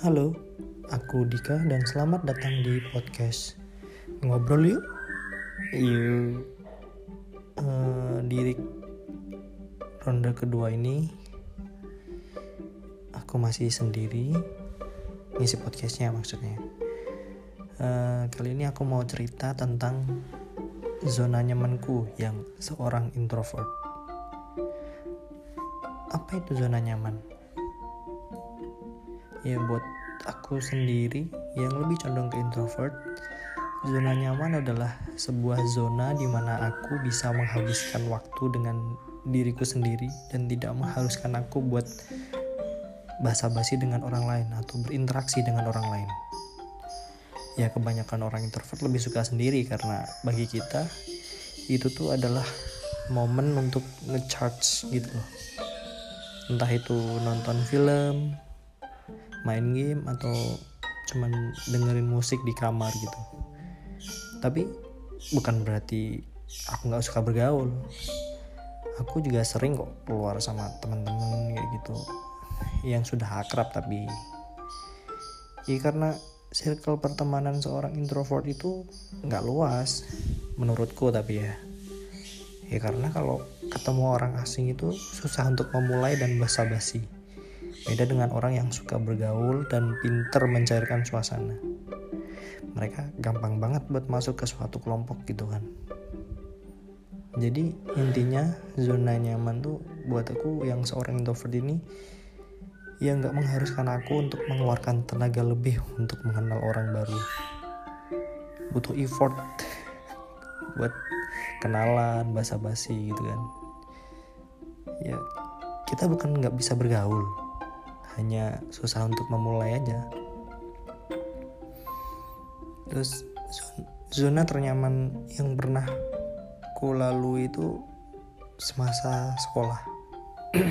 Halo, aku Dika dan selamat datang di podcast. Ngobrol yuk. Yuk. Uh, Di ronde kedua ini Aku masih sendiri Ngisi podcastnya maksudnya. Uh, Kali ini aku mau cerita tentang Zona nyamanku yang seorang introvert. Apa itu zona nyaman? Ya buat aku sendiri yang lebih condong ke introvert zona nyaman adalah sebuah zona di mana aku bisa menghabiskan waktu dengan diriku sendiri dan tidak mengharuskan aku buat basa-basi dengan orang lain atau berinteraksi dengan orang lain. Ya kebanyakan orang introvert lebih suka sendiri karena bagi kita itu tuh adalah momen untuk ngecharge gitu loh. Entah itu nonton film main game atau cuman dengerin musik di kamar gitu. Tapi bukan berarti aku nggak suka bergaul. Aku juga sering kok keluar sama teman-teman kayak gitu yang sudah akrab tapi ya karena circle pertemanan seorang introvert itu nggak luas menurutku tapi ya. Ya karena kalau ketemu orang asing itu susah untuk memulai dan basa-basi Beda dengan orang yang suka bergaul dan pinter mencairkan suasana. Mereka gampang banget buat masuk ke suatu kelompok gitu kan. Jadi intinya zona nyaman tuh buat aku yang seorang introvert ini ya nggak mengharuskan aku untuk mengeluarkan tenaga lebih untuk mengenal orang baru. Butuh effort buat kenalan, basa-basi gitu kan. Ya kita bukan nggak bisa bergaul, hanya susah untuk memulai aja. Terus zona ternyaman yang pernah ku lalu itu semasa sekolah.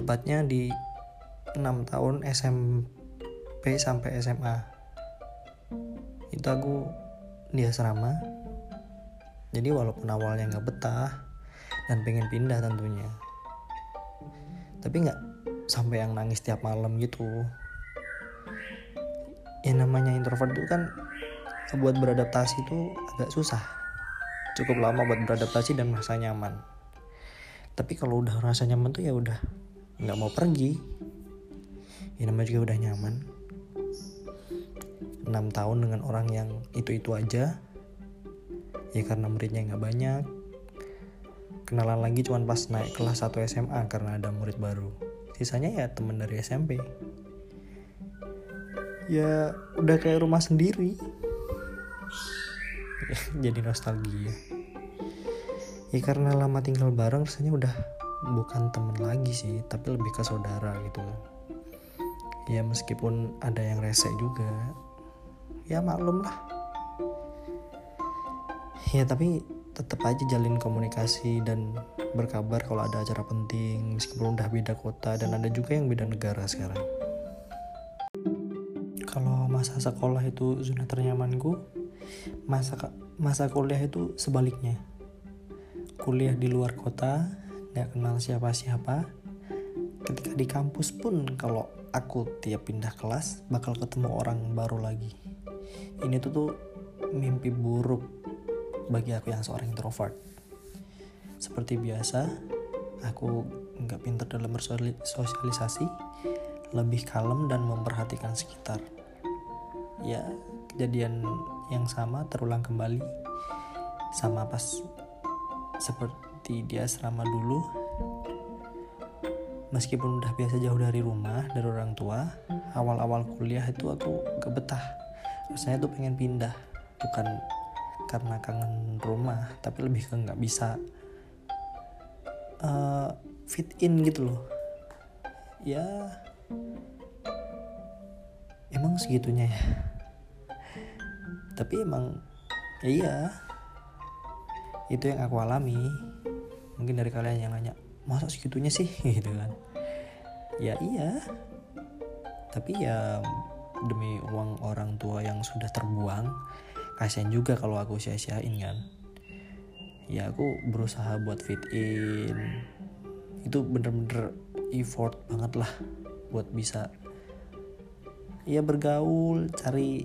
Tepatnya di 6 tahun SMP sampai SMA itu aku di asrama. Jadi walaupun awalnya nggak betah dan pengen pindah tentunya tapi nggak sampai yang nangis tiap malam gitu. Yang namanya introvert itu kan buat beradaptasi itu agak susah. Cukup lama buat beradaptasi dan merasa nyaman. Tapi kalau udah rasa nyaman tuh ya udah nggak mau pergi. Ya namanya juga udah nyaman. 6 tahun dengan orang yang itu-itu aja. Ya karena muridnya nggak banyak kenalan lagi cuman pas naik kelas 1 SMA karena ada murid baru. Sisanya ya temen dari SMP ya udah kayak rumah sendiri. Jadi nostalgia. Ya karena lama tinggal bareng rasanya udah bukan temen lagi sih tapi lebih ke saudara gitu ya meskipun ada yang rese juga ya maklum lah. Ya tapi tetap aja jalin komunikasi dan berkabar kalau ada acara penting meskipun udah beda kota dan ada juga yang beda negara sekarang. Kalau masa sekolah itu zona ternyamanku masa masa kuliah itu sebaliknya. Kuliah di luar kota nggak kenal siapa-siapa. Ketika di kampus pun kalau aku tiap pindah kelas bakal ketemu orang baru lagi. Ini tuh tuh mimpi buruk bagi aku yang seorang introvert. Seperti biasa, aku nggak pintar dalam bersosialisasi, lebih kalem dan memperhatikan sekitar. Ya, kejadian yang sama terulang kembali sama pas seperti dia selama dulu. Meskipun udah biasa jauh dari rumah, dari orang tua, awal-awal kuliah itu aku gak betah. Rasanya tuh pengen pindah, bukan karena kangen rumah tapi lebih ke nggak bisa uh, fit in gitu loh. Ya emang segitunya ya. Tapi emang ya iya. Itu yang aku alami. Mungkin dari kalian yang nanya masa segitunya sih? Gitu kan. Ya iya. Tapi ya demi uang orang tua yang sudah terbuang kasian juga kalau aku sia-siain kan. Ya aku berusaha buat fit in. Itu bener-bener effort banget lah buat bisa ya bergaul cari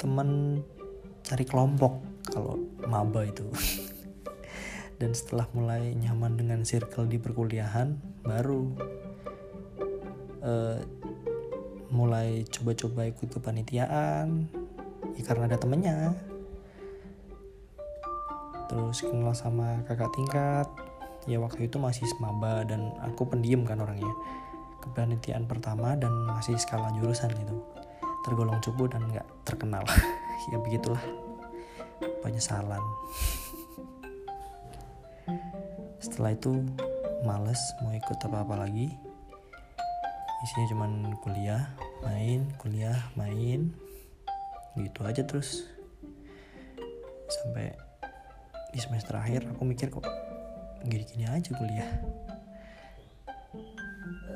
temen cari kelompok kalau maba itu. Dan setelah mulai nyaman dengan circle di perkuliahan baru uh, mulai coba-coba ikut kepanitiaan ya karena ada temennya. Terus kenal sama kakak tingkat. Ya waktu itu masih semaba dan aku pendiam kan orangnya. Kepanitiaan pertama dan masih skala jurusan gitu. Tergolong cupu dan nggak terkenal. Ya begitulah. Penyesalan setelah itu males mau ikut apa-apa lagi. Isinya cuman kuliah main kuliah main gitu aja terus. Sampai di semester akhir aku mikir kok gini-gini aja kuliah.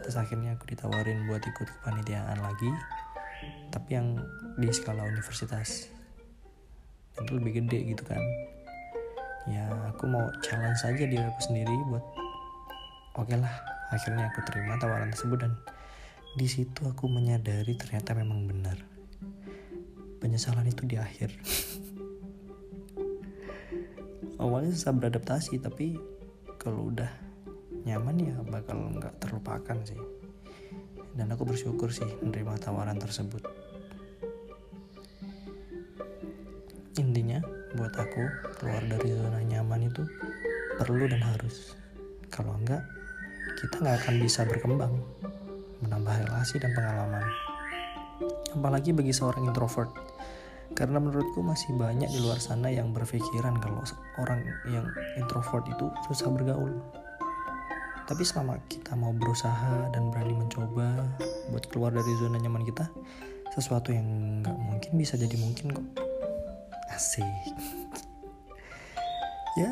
Terus akhirnya aku ditawarin buat ikut kepanitiaan lagi tapi yang di skala universitas. Itu lebih gede gitu kan. Ya aku mau challenge saja diri aku sendiri buat oke okay lah akhirnya aku terima tawaran tersebut. Dan di situ aku menyadari ternyata memang benar penyesalan itu di akhir. Awalnya susah beradaptasi tapi kalau udah nyaman ya bakal nggak terlupakan sih. Dan aku bersyukur sih menerima tawaran tersebut. Intinya buat aku keluar dari zona nyaman itu perlu dan harus. Kalau enggak kita nggak akan bisa berkembang menambah relasi dan pengalaman. Apalagi bagi seorang introvert karena menurutku masih banyak di luar sana yang berpikiran kalau orang yang introvert itu susah bergaul. Tapi selama kita mau berusaha dan berani mencoba buat keluar dari zona nyaman kita sesuatu yang nggak mungkin bisa jadi mungkin kok. Asik. Ya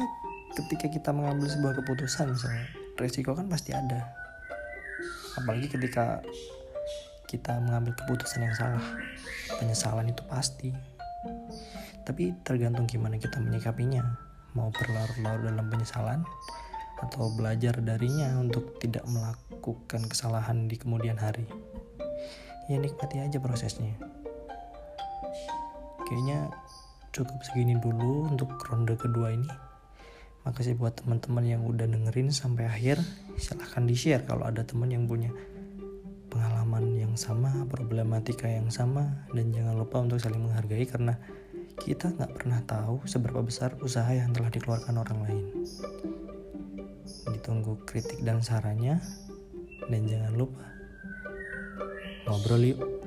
ketika kita mengambil sebuah keputusan misalnya resiko kan pasti ada. Apalagi ketika kita mengambil keputusan yang salah penyesalan itu pasti tapi tergantung gimana kita menyikapinya mau berlarut-larut dalam penyesalan atau belajar darinya untuk tidak melakukan kesalahan di kemudian hari. Ya nikmati aja prosesnya. Kayaknya cukup segini dulu untuk ronde kedua ini. Makasih buat teman-teman yang udah dengerin sampai akhir. Silahkan di-share kalau ada teman yang punya pengalaman yang sama, problematika yang sama, dan jangan lupa untuk saling menghargai karena kita nggak pernah tahu seberapa besar usaha yang telah dikeluarkan orang lain. Ditunggu kritik dan sarannya dan jangan lupa ngobrol yuk